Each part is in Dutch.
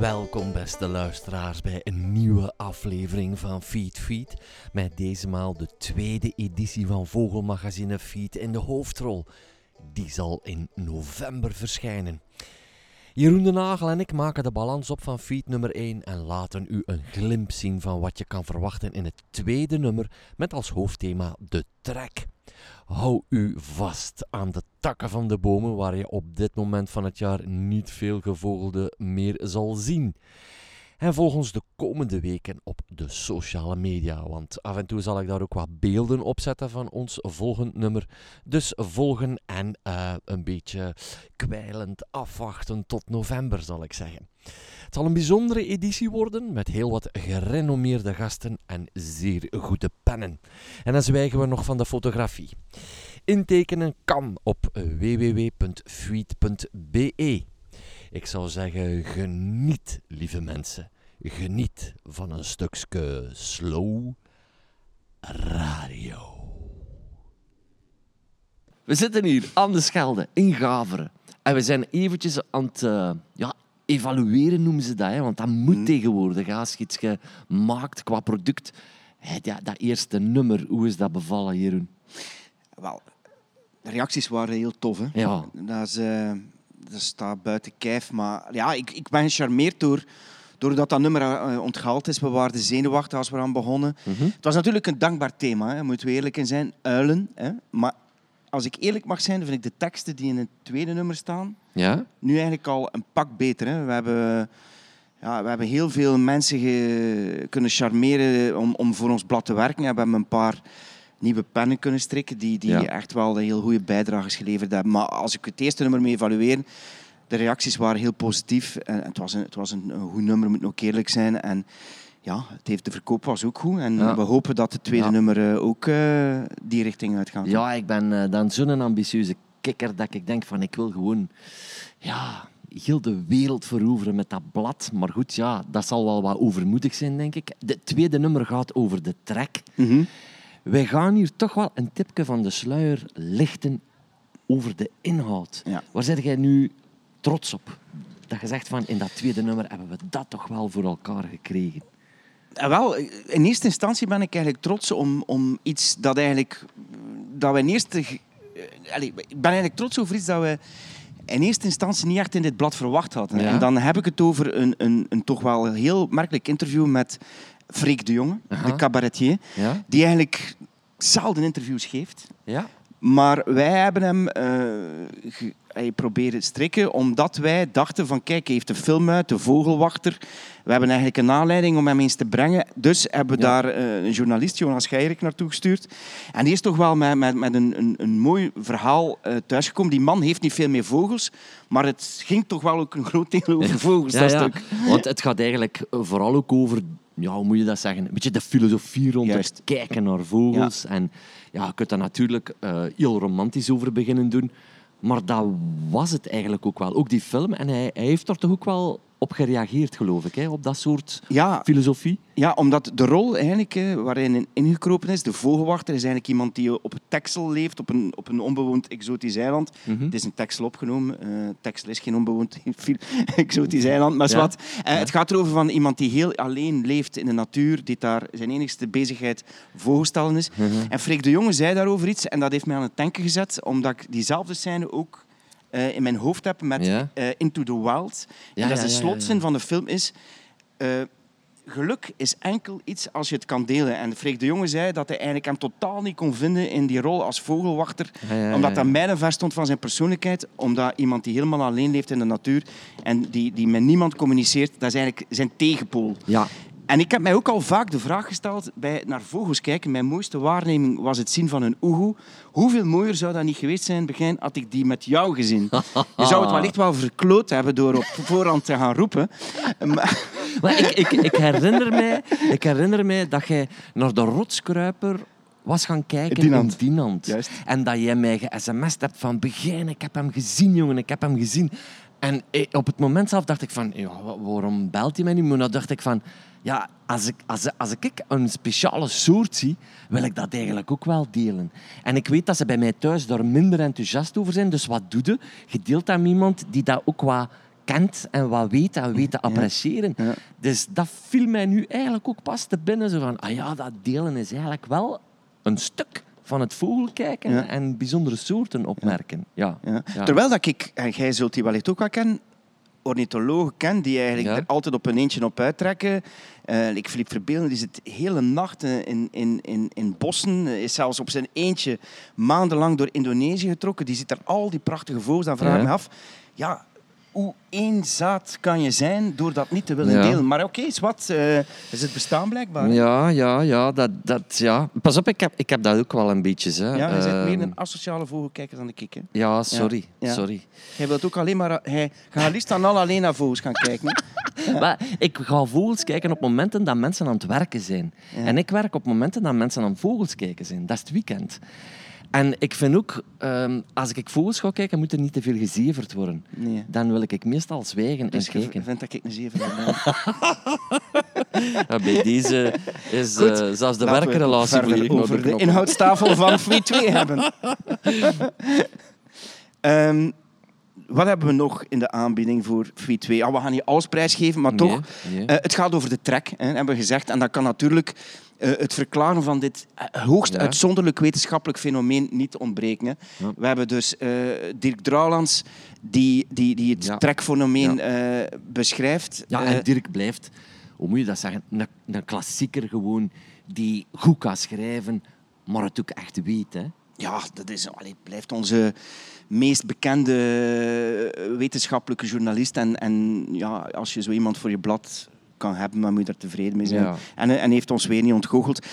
Welkom beste luisteraars bij een nieuwe aflevering van Feed Feed. Met deze maal de tweede editie van Vogelmagazine Feed in de hoofdrol. Die zal in november verschijnen. Jeroen de Nagel en ik maken de balans op van feed nummer 1 en laten u een glimp zien van wat je kan verwachten in het tweede nummer met als hoofdthema de trek. Hou u vast aan de takken van de bomen waar je op dit moment van het jaar niet veel gevogelde meer zal zien. En volg ons de komende weken op de sociale media, want af en toe zal ik daar ook wat beelden op zetten van ons volgend nummer. Dus volgen en uh, een beetje kwijlend afwachten tot november, zal ik zeggen. Het zal een bijzondere editie worden met heel wat gerenommeerde gasten en zeer goede pennen. En dan zwijgen we nog van de fotografie. Intekenen kan op www.fuit.be. Ik zou zeggen, geniet, lieve mensen. Geniet van een stukje slow radio. We zitten hier aan de Schelde, in Gaveren. En we zijn eventjes aan het uh, ja, evalueren, noemen ze dat. Hè? Want dat moet mm. tegenwoordig, als je iets maakt qua product. Ja, dat eerste nummer, hoe is dat bevallen, Jeroen? Wel, de reacties waren heel tof. Hè? Ja. Dat is... Uh dat staat buiten kijf. Maar ja, ik, ik ben gecharmeerd door, doordat dat nummer uh, onthaald is. We waren de zenuwachtig als we aan begonnen. Mhm. Het was natuurlijk een dankbaar thema, hè, moeten we eerlijk in zijn. Uilen. Hè. Maar als ik eerlijk mag zijn, vind ik de teksten die in het tweede nummer staan, ja? nu eigenlijk al een pak beter. Hè. We hebben... Ja, we hebben heel veel mensen kunnen charmeren om, om voor ons blad te werken. We hebben een paar nieuwe pennen kunnen strikken, die, die echt wel heel goede bijdrages geleverd hebben. Maar als ik het eerste nummer mee evalueer, de reacties waren heel positief. En het was een, het was een, goed nummer, moet ook eerlijk zijn. En ja, het heeft, de verkoop was ook goed. En we hopen dat het tweede nummer eh, ook uh, die richting uitgaat. Ja, ik ben uh, dan zo'n ambitieuze kikker dat ik denk van ik wil gewoon... Ja, heel de wereld veroveren met dat blad. Maar goed, ja, dat zal wel wat overmoedig zijn, denk ik. Het tweede nummer gaat over de trek. Mm wij gaan hier toch wel een tipje van de sluier lichten over de inhoud. Waar zit jij nu trots op? Dat je zegt van in dat tweede nummer hebben we dat toch wel voor elkaar gekregen. Ja, wel, in eerste instantie ben ik eigenlijk trots om, om iets dat eigenlijk dat we in eerste, allez, ik ben eigenlijk trots over iets dat we in eerste instantie niet echt in dit blad verwacht hadden. En dan heb ik het over een, een, een toch wel heel merkelijk interview met Freek de Jonge, de cabaretier, die eigenlijk zelden interviews geeft. Ja. Maar wij hebben hem uh, hij proberen strikken, omdat wij dachten van kijk, hij heeft een film uit, De Vogelwachter. We hebben eigenlijk een aanleiding om hem eens te brengen. Dus hebben we daar uh, een journalist, Jonas Geirik, naartoe gestuurd. En die is toch wel met, met, met een, een, een mooi verhaal uh, thuisgekomen. Die man heeft niet veel meer vogels, maar het ging toch wel ook een groot deel over vogels. Ja, dat stuk. Want het gaat eigenlijk vooral ook over ja, hoe moet je dat zeggen? Een beetje de filosofie rond het kijken naar vogels. En ja, je kunt daar natuurlijk uh, heel romantisch over beginnen doen. Maar dat was het eigenlijk ook wel. Ook die film. En hij, hij heeft er toch ook wel op gereageerd, geloof ik, hè, op dat soort ja, filosofie. Ja, omdat de rol eigenlijk, waarin hij ingekropen is, de vogelwachter, is eigenlijk iemand die op het Texel leeft, op een, op een onbewoond exotisch eiland. Mm Het is een Texel opgenomen. Uh, Texel is geen onbewoond exotisch eiland, maar ja. wat. Uh, Het gaat erover van iemand die heel alleen leeft in de natuur, die daar zijn enigste bezigheid vogelstellen is. Mm En Freek de Jonge zei daarover iets en dat heeft mij aan het denken gezet, omdat ik diezelfde scène ook uh, in mijn hoofd heb met uh, Into the Wild. Ja, en dat is de slotzin van de film is... Uh, geluk is enkel iets als je het kan delen. En Freek de Jonge zei dat hij eigenlijk hem totaal niet kon vinden in die rol als vogelwachter. Omdat dat mijlenver stond van zijn persoonlijkheid. Omdat iemand die helemaal alleen leeft in de natuur en die, die met niemand communiceert, dat is eigenlijk zijn tegenpool. Ja. En ik heb mij ook al vaak de vraag gesteld bij naar vogels kijken. Mijn mooiste waarneming was het zien van een oehoe. Hoeveel mooier zou dat niet geweest zijn, begin, had ik die met jou gezien? Je zou het wellicht wel verkloot hebben door op voorhand te gaan roepen. Maar, maar ik, ik, ik, herinner mij, ik herinner mij dat jij naar de rotskruiper was gaan kijken Dinant. in Dinant. Juist. En dat jij mij ge-sms'd hebt van begin, ik heb hem gezien, jongen, ik heb hem gezien. En eh, op het moment zelf dacht ik van, ja, waarom belt hij mij niet? Maar dan dacht ik van, ja, als ik, als, als ik een speciale soort zie, wil ik dat eigenlijk ook wel delen. En ik weet dat ze bij mij thuis daar minder enthousiast over zijn. Dus wat doe je? Je deelt met iemand die dat ook wat kent en wat weet en weet te appreciëren. Ja. Dus dat viel mij nu eigenlijk ook pas te binnen. Zo van, ah ja, dat delen is eigenlijk wel een stuk van het vogelkijken Ja. en bijzondere soorten opmerken. Ja. Ja. Ja. Terwijl dat ik, en jij zult die wellicht ook wel kennen, ornithologen ken die eigenlijk er altijd op een eentje op uittrekken. Eh ik Philippe Verbeelen die zit hele nacht in, in, in, in bossen, is zelfs op zijn eentje maandenlang door Indonesië getrokken. Die ziet daar al die prachtige vogels, dan vraag ik me af, ja, hoe eenzaad kan je zijn door dat niet te willen Ja. delen? Maar oké, is wat, eh, is het bestaan blijkbaar. Ja, Ja, ja, ja, dat, dat, ja. Pas op, ik heb, ik heb dat ook wel een beetje. Hè. je bent Ehm, meer een asociale vogelkijker dan ik. Hè. Ja, sorry. Ja. sorry. Jij wilt ook alleen maar... Hij gaat liefst dan al alleen naar vogels gaan kijken. Maar ik ga vogels kijken op momenten dat mensen aan het werken zijn. Ja. En ik werk op momenten dat mensen aan vogels kijken zijn. Dat is het weekend. En ik vind ook, ehm, als ik vogels ga kijken, moet er niet te veel gezeverd worden. Nee. Dan wil ik meestal zwijgen Dus en je kijken. vindt dat ik een zeven ben. Bij deze is Goed, eh, zelfs de we werkrelatie volledig naar over de de inhoudstafel van Fleet 2 hebben. Ehm, wat hebben we nog in de aanbieding voor Fleet 2? Ja, we gaan niet alles prijsgeven, maar toch. Nee, eh, het gaat over de trek, hè, hebben we gezegd. En dat kan natuurlijk eh, het verklaren van dit eh, hoogst Ja. uitzonderlijk wetenschappelijk fenomeen niet ontbreken. Hè. Ja. We hebben dus Dirk Drouwlands, die, die, die het Ja. trekfenomeen beschrijft. Ja, en Dirk blijft, hoe moet je dat zeggen, een, een klassieker gewoon die goed kan schrijven, maar het ook echt weet. Hè. Ja, dat is, allee, blijft onze meest bekende eh, wetenschappelijke journalist. En, en ja, als je zo iemand voor je blad kan hebben, dan moet je daar tevreden mee zijn. Ja. En, en heeft ons weer niet ontgoocheld.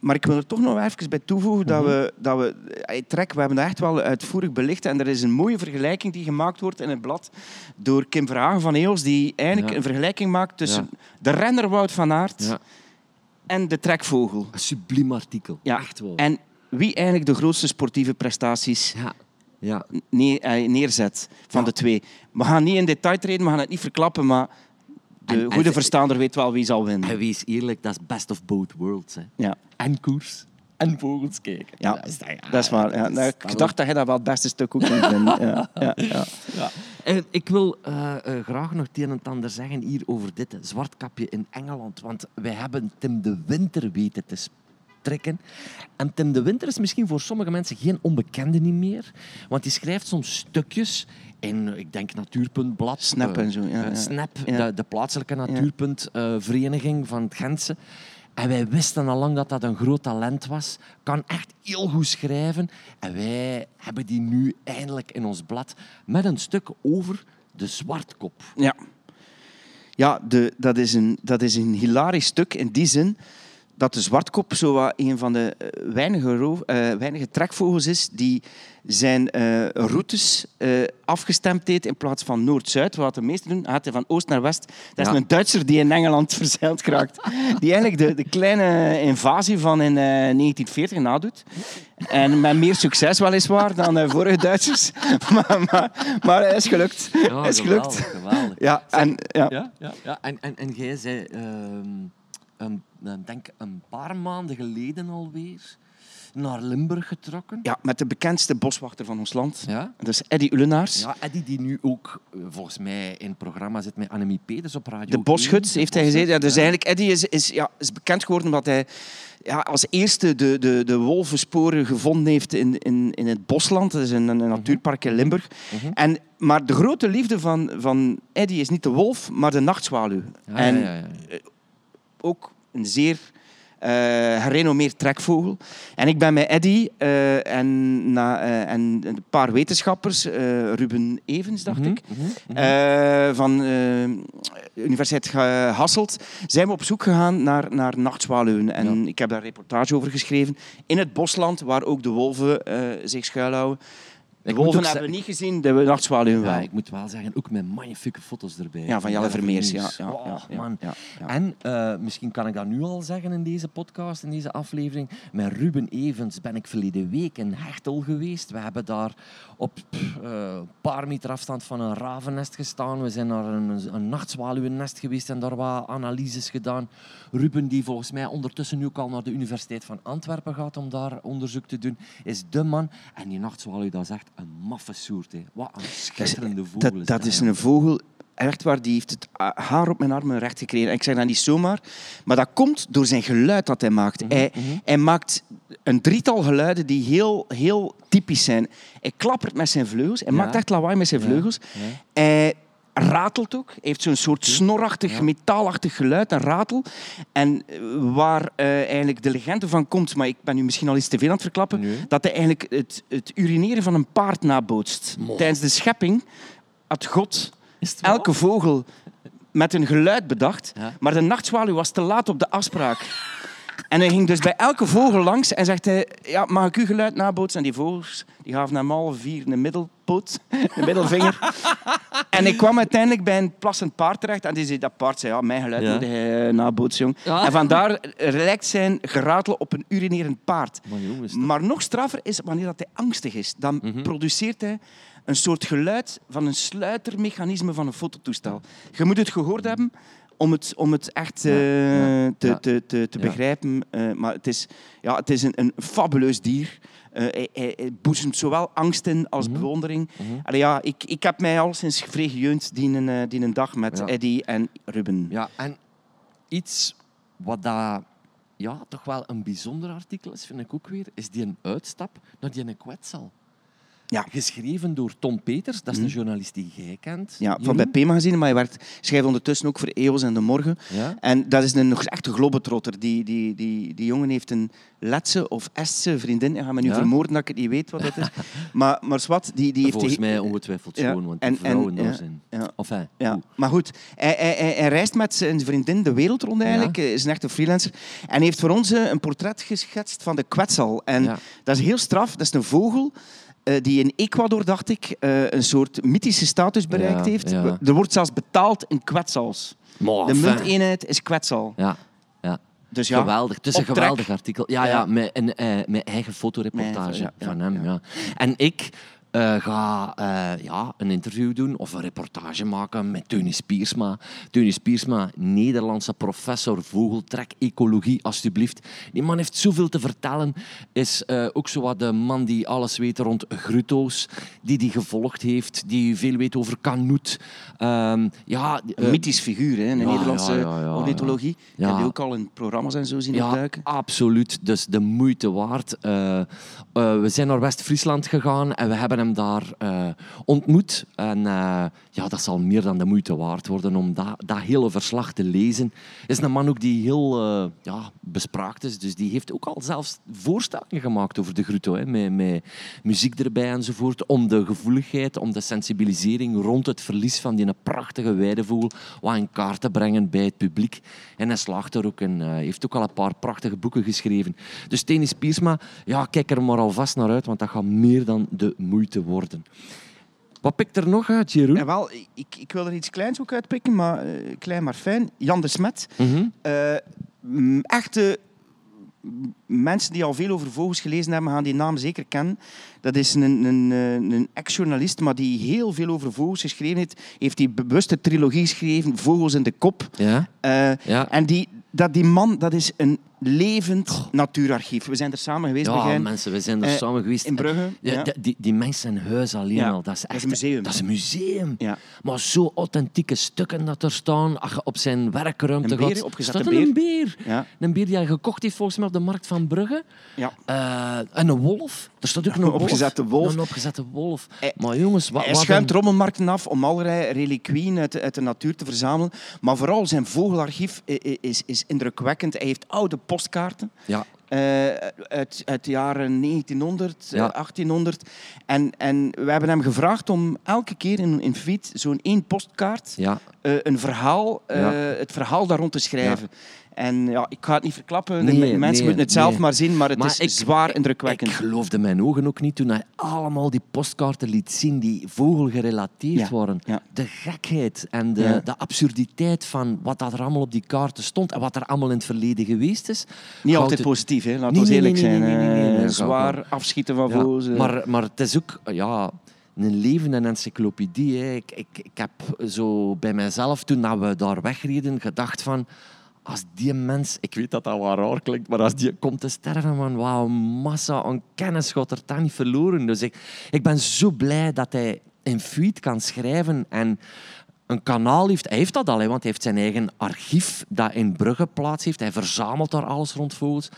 Maar ik wil er toch nog even bij toevoegen dat we, dat we eh, Trek, we hebben dat echt wel uitvoerig belicht. En er is een mooie vergelijking die gemaakt wordt in het blad door Kim Verhagen van Eels, die eigenlijk Ja. een vergelijking maakt tussen Ja. de renner Wout van Aert Ja. en de trekvogel. Een subliem artikel. Ja. Echt wel. En wie eigenlijk de grootste sportieve prestaties Ja. Neer, neerzet van Ja. de twee. We gaan niet in detail treden, we gaan het niet verklappen, maar de En- en goede ze- verstaander weet wel wie zal winnen. En wees eerlijk, dat is best of both worlds. Hè. Ja, En koers. En vogels kijken. ja, Dat is, ja, dat is waar. Ja, dat nou, dat ik dacht dat jij dat wel het beste stuk ook kon vinden. Ja, ja, ja. Ja. En ik wil eh, eh, graag nog het een en het ander zeggen hier over dit zwartkapje in Engeland. Want wij hebben Tim de Winter weten te trekken. En Tim de Winter is misschien voor sommige mensen geen onbekende niet meer. Want die schrijft soms stukjes in, ik denk, Natuurpuntblad. Snap eh, en zo, ja, eh, ja. Snap, Ja. de, de plaatselijke natuurpuntvereniging van het Gentse. En wij wisten al lang dat dat een groot talent was. Kan echt heel goed schrijven. En wij hebben die nu eindelijk in ons blad met een stuk over de zwartkop. Ja, ja de, dat, is een, dat is een hilarisch stuk in die zin dat de zwartkop zo wat een van de eh, weinige, roof, eh, weinige trekvogels is die zijn eh, routes afgestemd heeft in plaats van noord-zuid. Wat de meesten doen, gaat hij van oost naar west. Dat is Ja. een Duitser die in Engeland verzeild geraakt. Die eigenlijk de, de kleine invasie van in eh, 1940 nadoet. En met meer succes weliswaar dan vorige Duitsers. maar, maar, maar het is gelukt. Ja, is gelukt. geweldig, geweldig. Ja, en, ja. Ja, ja, ja. En, en, en jij zei, ehm, een, denk een paar maanden geleden alweer, naar Limburg getrokken. Ja, met de bekendste boswachter van ons land. Ja? Dat is Eddy Ulenaars. Ja, Eddie die nu ook eh, volgens mij in het programma zit met Annemie Peters op Radio De bosguts 1. heeft hij gezegd. Ja, dus eigenlijk, Eddy is, is, ja, is bekend geworden omdat hij ja, als eerste de, de, de wolvensporen gevonden heeft in, in, in het Bosland. Dat is een, een natuurpark in Limburg. Mhm. en, maar de grote liefde van, van Eddy is niet de wolf, maar de nachtzwaluw. En ja, ja, ja. Ook een zeer eh gerenommeerd trekvogel. En ik ben met Eddy eh, en, na, eh, en een paar wetenschappers, Ruben Evens, dacht Mhm, ik, mhm, mhm. van eh, Universiteit Hasselt, zijn we op zoek gegaan naar, naar nachtzwaluwen. En Ja. ik heb daar een reportage over geschreven. In het bosland, waar ook de wolven zich schuilhouden. De Ik wolven hebben we niet gezien, de nachtzwaluwen Ja, ik moet wel zeggen, ook met magnifieke foto's erbij. Ja, van Jelle Vermeers. Ja, ja, Oh, man. En eh, misschien kan ik dat nu al zeggen in deze podcast, in deze aflevering. Met Ruben Evans ben ik verleden week in Hechtel geweest. We hebben daar op eh, een paar meter afstand van een ravennest gestaan. We zijn naar een, een nachtzwaluwennest geweest en daar wat analyses gedaan. Ruben, die volgens mij ondertussen nu ook al naar de Universiteit van Antwerpen gaat om daar onderzoek te doen, is de man. En die nachtzwaluw, dat is echt een maffe soort. Hè. Wat een schitterende vogel Dat, is dat een vogel echt waar, die heeft het haar op mijn armen recht gekregen. En ik zeg dat niet zomaar, maar dat komt door zijn geluid dat hij maakt. Mhm, hij, hij maakt een drietal geluiden die heel, heel typisch zijn. Hij klappert met zijn vleugels, hij Ja. maakt echt lawaai met zijn Ja, vleugels. ja. Hij ratelt ook. Heeft zo'n soort snorachtig, Ja. metaalachtig geluid, een ratel. En eh, waar eh, eigenlijk de legende van komt, maar ik ben nu misschien al iets te veel aan het verklappen, Nee. dat hij eigenlijk het, het urineren van een paard nabootst. Tijdens de schepping had God elke vogel met een geluid bedacht, Ja. maar de nachtzwaluw was te laat op de afspraak. En hij ging dus bij elke vogel langs en zegt hij, ja, mag ik uw geluid nabootsen? En die vogels die gaven hem alle vier een middelpoot, een middelvinger. en ik kwam uiteindelijk bij een plassend paard terecht en die zei, dat paard zei, ja, mijn geluid Ja. moet hij eh, nabootsen, jong. Ja. En vandaar lijkt zijn geratel op een urinerend paard. Maar jongens, Maar nog straffer is wanneer dat hij angstig is. Dan Mhm. produceert hij een soort geluid van een sluitermechanisme van een fototoestel. Je moet het gehoord hebben om het, om het echt eh, Ja, ja, te, te, te, te Ja. begrijpen. Eh, maar het is, ja, het is een, een fabuleus dier. Eh, hij, hij, hij boezemt zowel angst in als Mhm. bewondering. Allee, ja, ik, ik heb mij al sinds gejeund die, een, die een dag met. Eddie en Ruben. Ja, en iets wat dat, ja, toch wel een bijzonder artikel is, vind ik ook weer, is die een uitstap naar die een kwetsel. Ja. Geschreven door Tom Peters, dat is Mhm. een journalist die jij kent. Ja, van bij P-magazine, maar hij werkt, schrijft ondertussen ook voor EOS en De Morgen. Ja? En dat is een nog echte globetrotter. Die, die, die, die jongen heeft een Letse of Estse vriendin. Ik ga me nu Ja? vermoorden dat ik het niet weet wat dat is. maar, maar zwart, die, die heeft... Volgens mij ongetwijfeld Ja, schoon, want en- die vrouwen en- daar zijn. ja. Enfin, Ja, goed. maar goed, hij, hij, hij, hij reist met zijn vriendin de wereld rond eigenlijk. Hij is een echte freelancer. En heeft voor ons eh, een portret geschetst van de kwetsal. En dat is heel straf. Dat is een vogel eh, die in Ecuador, dacht ik, eh, een soort mythische status bereikt Ja, heeft. ja. Er wordt zelfs betaald in kwetsals. Maar, De munteenheid is kwetsal. Ja, ja. Dus ja, Geweldig. Het is een geweldig artikel. Ja, ja. Een, eh, met eigen fotoreportage van hem. Ja. En ik eh, ga eh, ja, een interview doen of een reportage maken met Teunis Piersma. Teunis Piersma, Nederlandse professor vogeltrek, ecologie, alstublieft. Die man heeft zoveel te vertellen. Is eh, ook zo wat de man die alles weet rond grutto's, die die gevolgd heeft, die veel weet over kanoet. Ehm, ja, Een mythisch figuur hè, in de ja, Nederlandse ja, ja, ja, ornithologie. ja. Heb die ook al in programma's en zo zien Ja, opduiken. absoluut. Dus de moeite waard. We zijn naar West-Friesland gegaan en we hebben hem daar eh, ontmoet. En eh, ja, dat zal meer dan de moeite waard worden om dat, dat hele verslag te lezen. is een man ook die heel eh, ja, bespraakt is. Dus die heeft ook al zelfs voorstellingen gemaakt over de Grutto. Hè, met, met muziek erbij enzovoort. Om de gevoeligheid, om de sensibilisering rond het verlies van die prachtige weidevogel wat in kaart te brengen bij het publiek. En hij slaagt er ook. Hij heeft ook al een paar prachtige boeken geschreven. Dus Tenis Piersma, ja, kijk er maar alvast naar uit, want dat gaat meer dan de moeite worden. Wat pikt er nog uit, Jeroen? En wel, ik, ik wil er iets kleins ook uitpikken, maar eh, klein maar fijn. Jan de Smet. Mhm. Eh, echte mensen die al veel over vogels gelezen hebben, gaan die naam zeker kennen. Dat is een, een, een ex-journalist, maar die heel veel over vogels geschreven heeft. Heeft die bewuste trilogie geschreven, Vogels in de Kop. Ja? Eh, Ja. En die, dat, die man, dat is een levend natuurarchief. We zijn er samen geweest, Ja, Begijn, mensen, we zijn er Eh, samen geweest. in Brugge. Ja, Ja. die- Die, die mensen in huis alleen Ja, al, dat is echt is een museum. Dat is een museum. Ja. Maar zo authentieke stukken dat er staan. Op zijn werkruimte Een beer, gaat, opgezette staat een beer. Ja. Een beer die hij gekocht heeft volgens mij op de markt van Brugge. Ja. Eh, en een wolf. Er staat ook een Een wolf. opgezette wolf. Een opgezette wolf. Hij- maar jongens, wat, Hij wat schuimt een- rommelmarkten af om allerlei reliquieën uit de, uit de natuur te verzamelen. Maar vooral zijn vogelarchief i- i- is, is indrukwekkend. Hij heeft oude postkaarten. Ja, eh, uit, uit de jaren 1900, eh, Ja. 1800. En, en we hebben hem gevraagd om elke keer in, in Fiet zo'n één postkaart, ja. eh, een verhaal, eh, Ja. het verhaal daar rond te schrijven. En ja, ik ga het niet verklappen, Nee, mensen nee, moeten het zelf nee. maar zien, maar het Maar is ik- zwaar indrukwekkend. Ik geloofde mijn ogen ook niet toen hij allemaal die postkaarten liet zien die vogelgerelateerd Ja, waren. ja. De gekheid en de, Ja. de absurditeit van wat dat er allemaal op die kaarten stond en wat er allemaal in het verleden geweest is. Niet altijd het- positief, hè? laten we eerlijk zijn. Eh, Zwaar afschieten van vogels. maar, maar het is ook ja, een levende encyclopedie. Hè. Ik, ik, ik heb zo bij mijzelf, toen dat we daar wegreden, gedacht van... Als die mens, ik weet dat dat wel raar klinkt, maar als die komt te sterven, man, wauw, massa aan kennis gaat er dan niet verloren. Dus ik, ik ben zo blij dat hij in Fuit kan schrijven en een kanaal heeft. Hij heeft dat al, hè, want hij heeft zijn eigen archief dat in Brugge plaats heeft. Hij verzamelt daar alles rond vogels.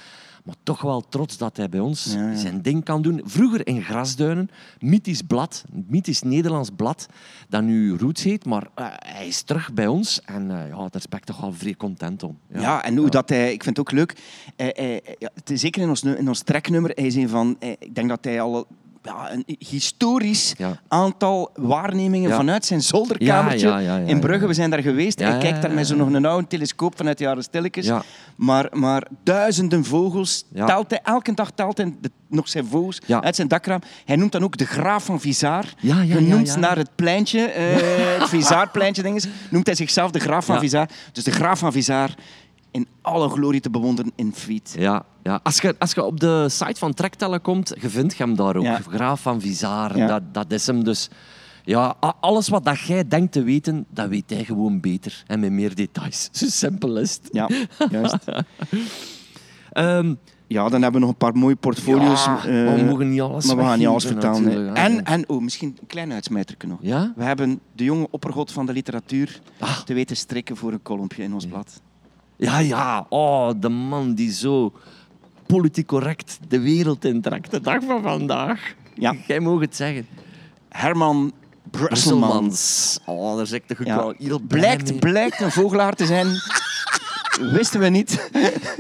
Maar toch wel trots dat hij bij ons Ja, ja. zijn ding kan doen. Vroeger in Grasduinen, mythisch blad, mythisch Nederlands blad, dat nu Roots heet. Maar eh, hij is terug bij ons en eh, ja, daar ben ik toch wel vrij content om. Ja, en hoe dat hij, ik vind het ook leuk, is zeker in ons, in ons treknummer, hij is een van, ik denk dat hij al ja, een historisch Ja. aantal waarnemingen Ja. vanuit zijn zolderkamertje in Brugge, we zijn daar geweest, hij kijkt daar met zo'n nog een oude telescoop vanuit de jaren stilletjes, maar, maar duizenden vogels, telt hij, elke dag telt hij de- nog zijn vogels uit zijn dakraam. Hij noemt dan ook de graaf van Vizaar, genoemd naar het pleintje, eh, het Vizaarpleintje, noemt hij zichzelf de graaf van. Vizaar. Dus de graaf van Vizaar in alle glorie te bewonderen in Fiet. Ja, ja. Als, je, als je op de site van Trektellen komt, je vindt hem daar ook. Ja. Graaf van Vizaar, Ja. dat, dat is hem dus. Ja, alles wat dat jij denkt te weten, dat weet hij gewoon beter. En met meer details. Zo simpel is het. Ja, juist. Ehm, Ja, dan hebben we nog een paar mooie portfolio's. ja, eh, maar we mogen niet alles maar we gaan niet alles vertellen. En, en oh, misschien een klein uitsmijterke nog. Ja? We hebben de jonge oppergod van de literatuur Ah. te weten strikken voor een kolompje in ons blad. Ja, ja. Oh, de man die zo politiek correct de wereld intrekt. De dag van vandaag. Ja. Jij mag het zeggen. Herman Brusselman. Brusselmans. Oh, daar zeg ik Ja. heel blij Blijkt, blijkt een vogelaar te zijn. Wisten we niet.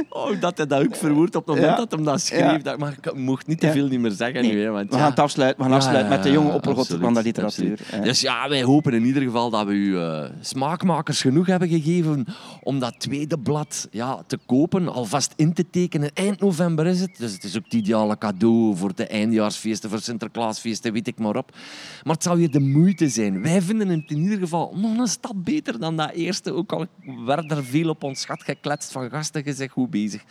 Oh, dat hij dat ook verwoordt op het moment dat hem dat schreef. Dat, maar ik mocht niet te veel niet meer zeggen Nee, nu. Hè, want, we ja. gaan het afsluiten, we gaan afsluiten met de jonge oppergod van de literatuur. Dus ja, wij hopen in ieder geval dat we u eh, smaakmakers genoeg hebben gegeven om dat tweede blad ja, te kopen, alvast in te tekenen. Eind november is het, dus het is ook het ideale cadeau voor de eindjaarsfeesten, voor Sinterklaasfeesten, weet ik maar op. Maar het zal weer de moeite zijn. Wij vinden het in ieder geval nog een stap beter dan dat eerste, ook al werd er veel op ons gat gekletst van gasten gezegd, goed bezig.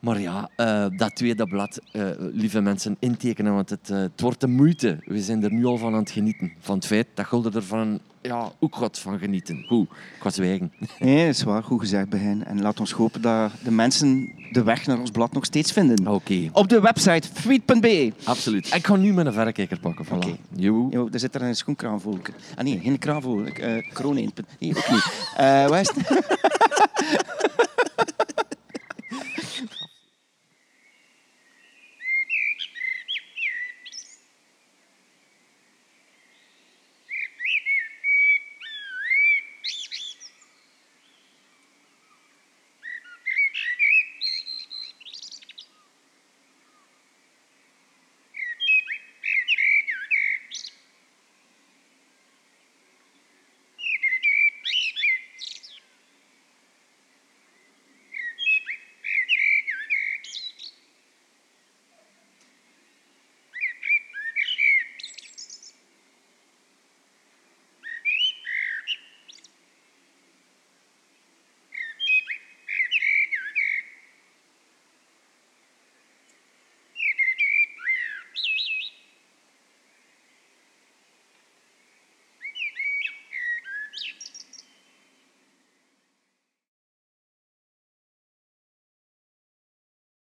Maar ja, eh, dat tweede blad, eh, lieve mensen, intekenen, want het, eh, het wordt de moeite. We zijn er nu al van aan het genieten. Van het feit dat Gulden er van, ja, ook gaat van genieten. Goed, ik ga zwijgen. Nee, dat is waar. Goed gezegd, Begin. En laat ons hopen dat de mensen de weg naar ons blad nog steeds vinden. Oké, Op de website tweet.be. absoluut. Ik ga nu mijn verrekijker pakken. Voilà. Oké. Jo. Jo, er zit er een schoenkraanvogel. Ah nee, geen kraanvogel. Uh, kroon 1. Nee, ook niet. Eh waar is het?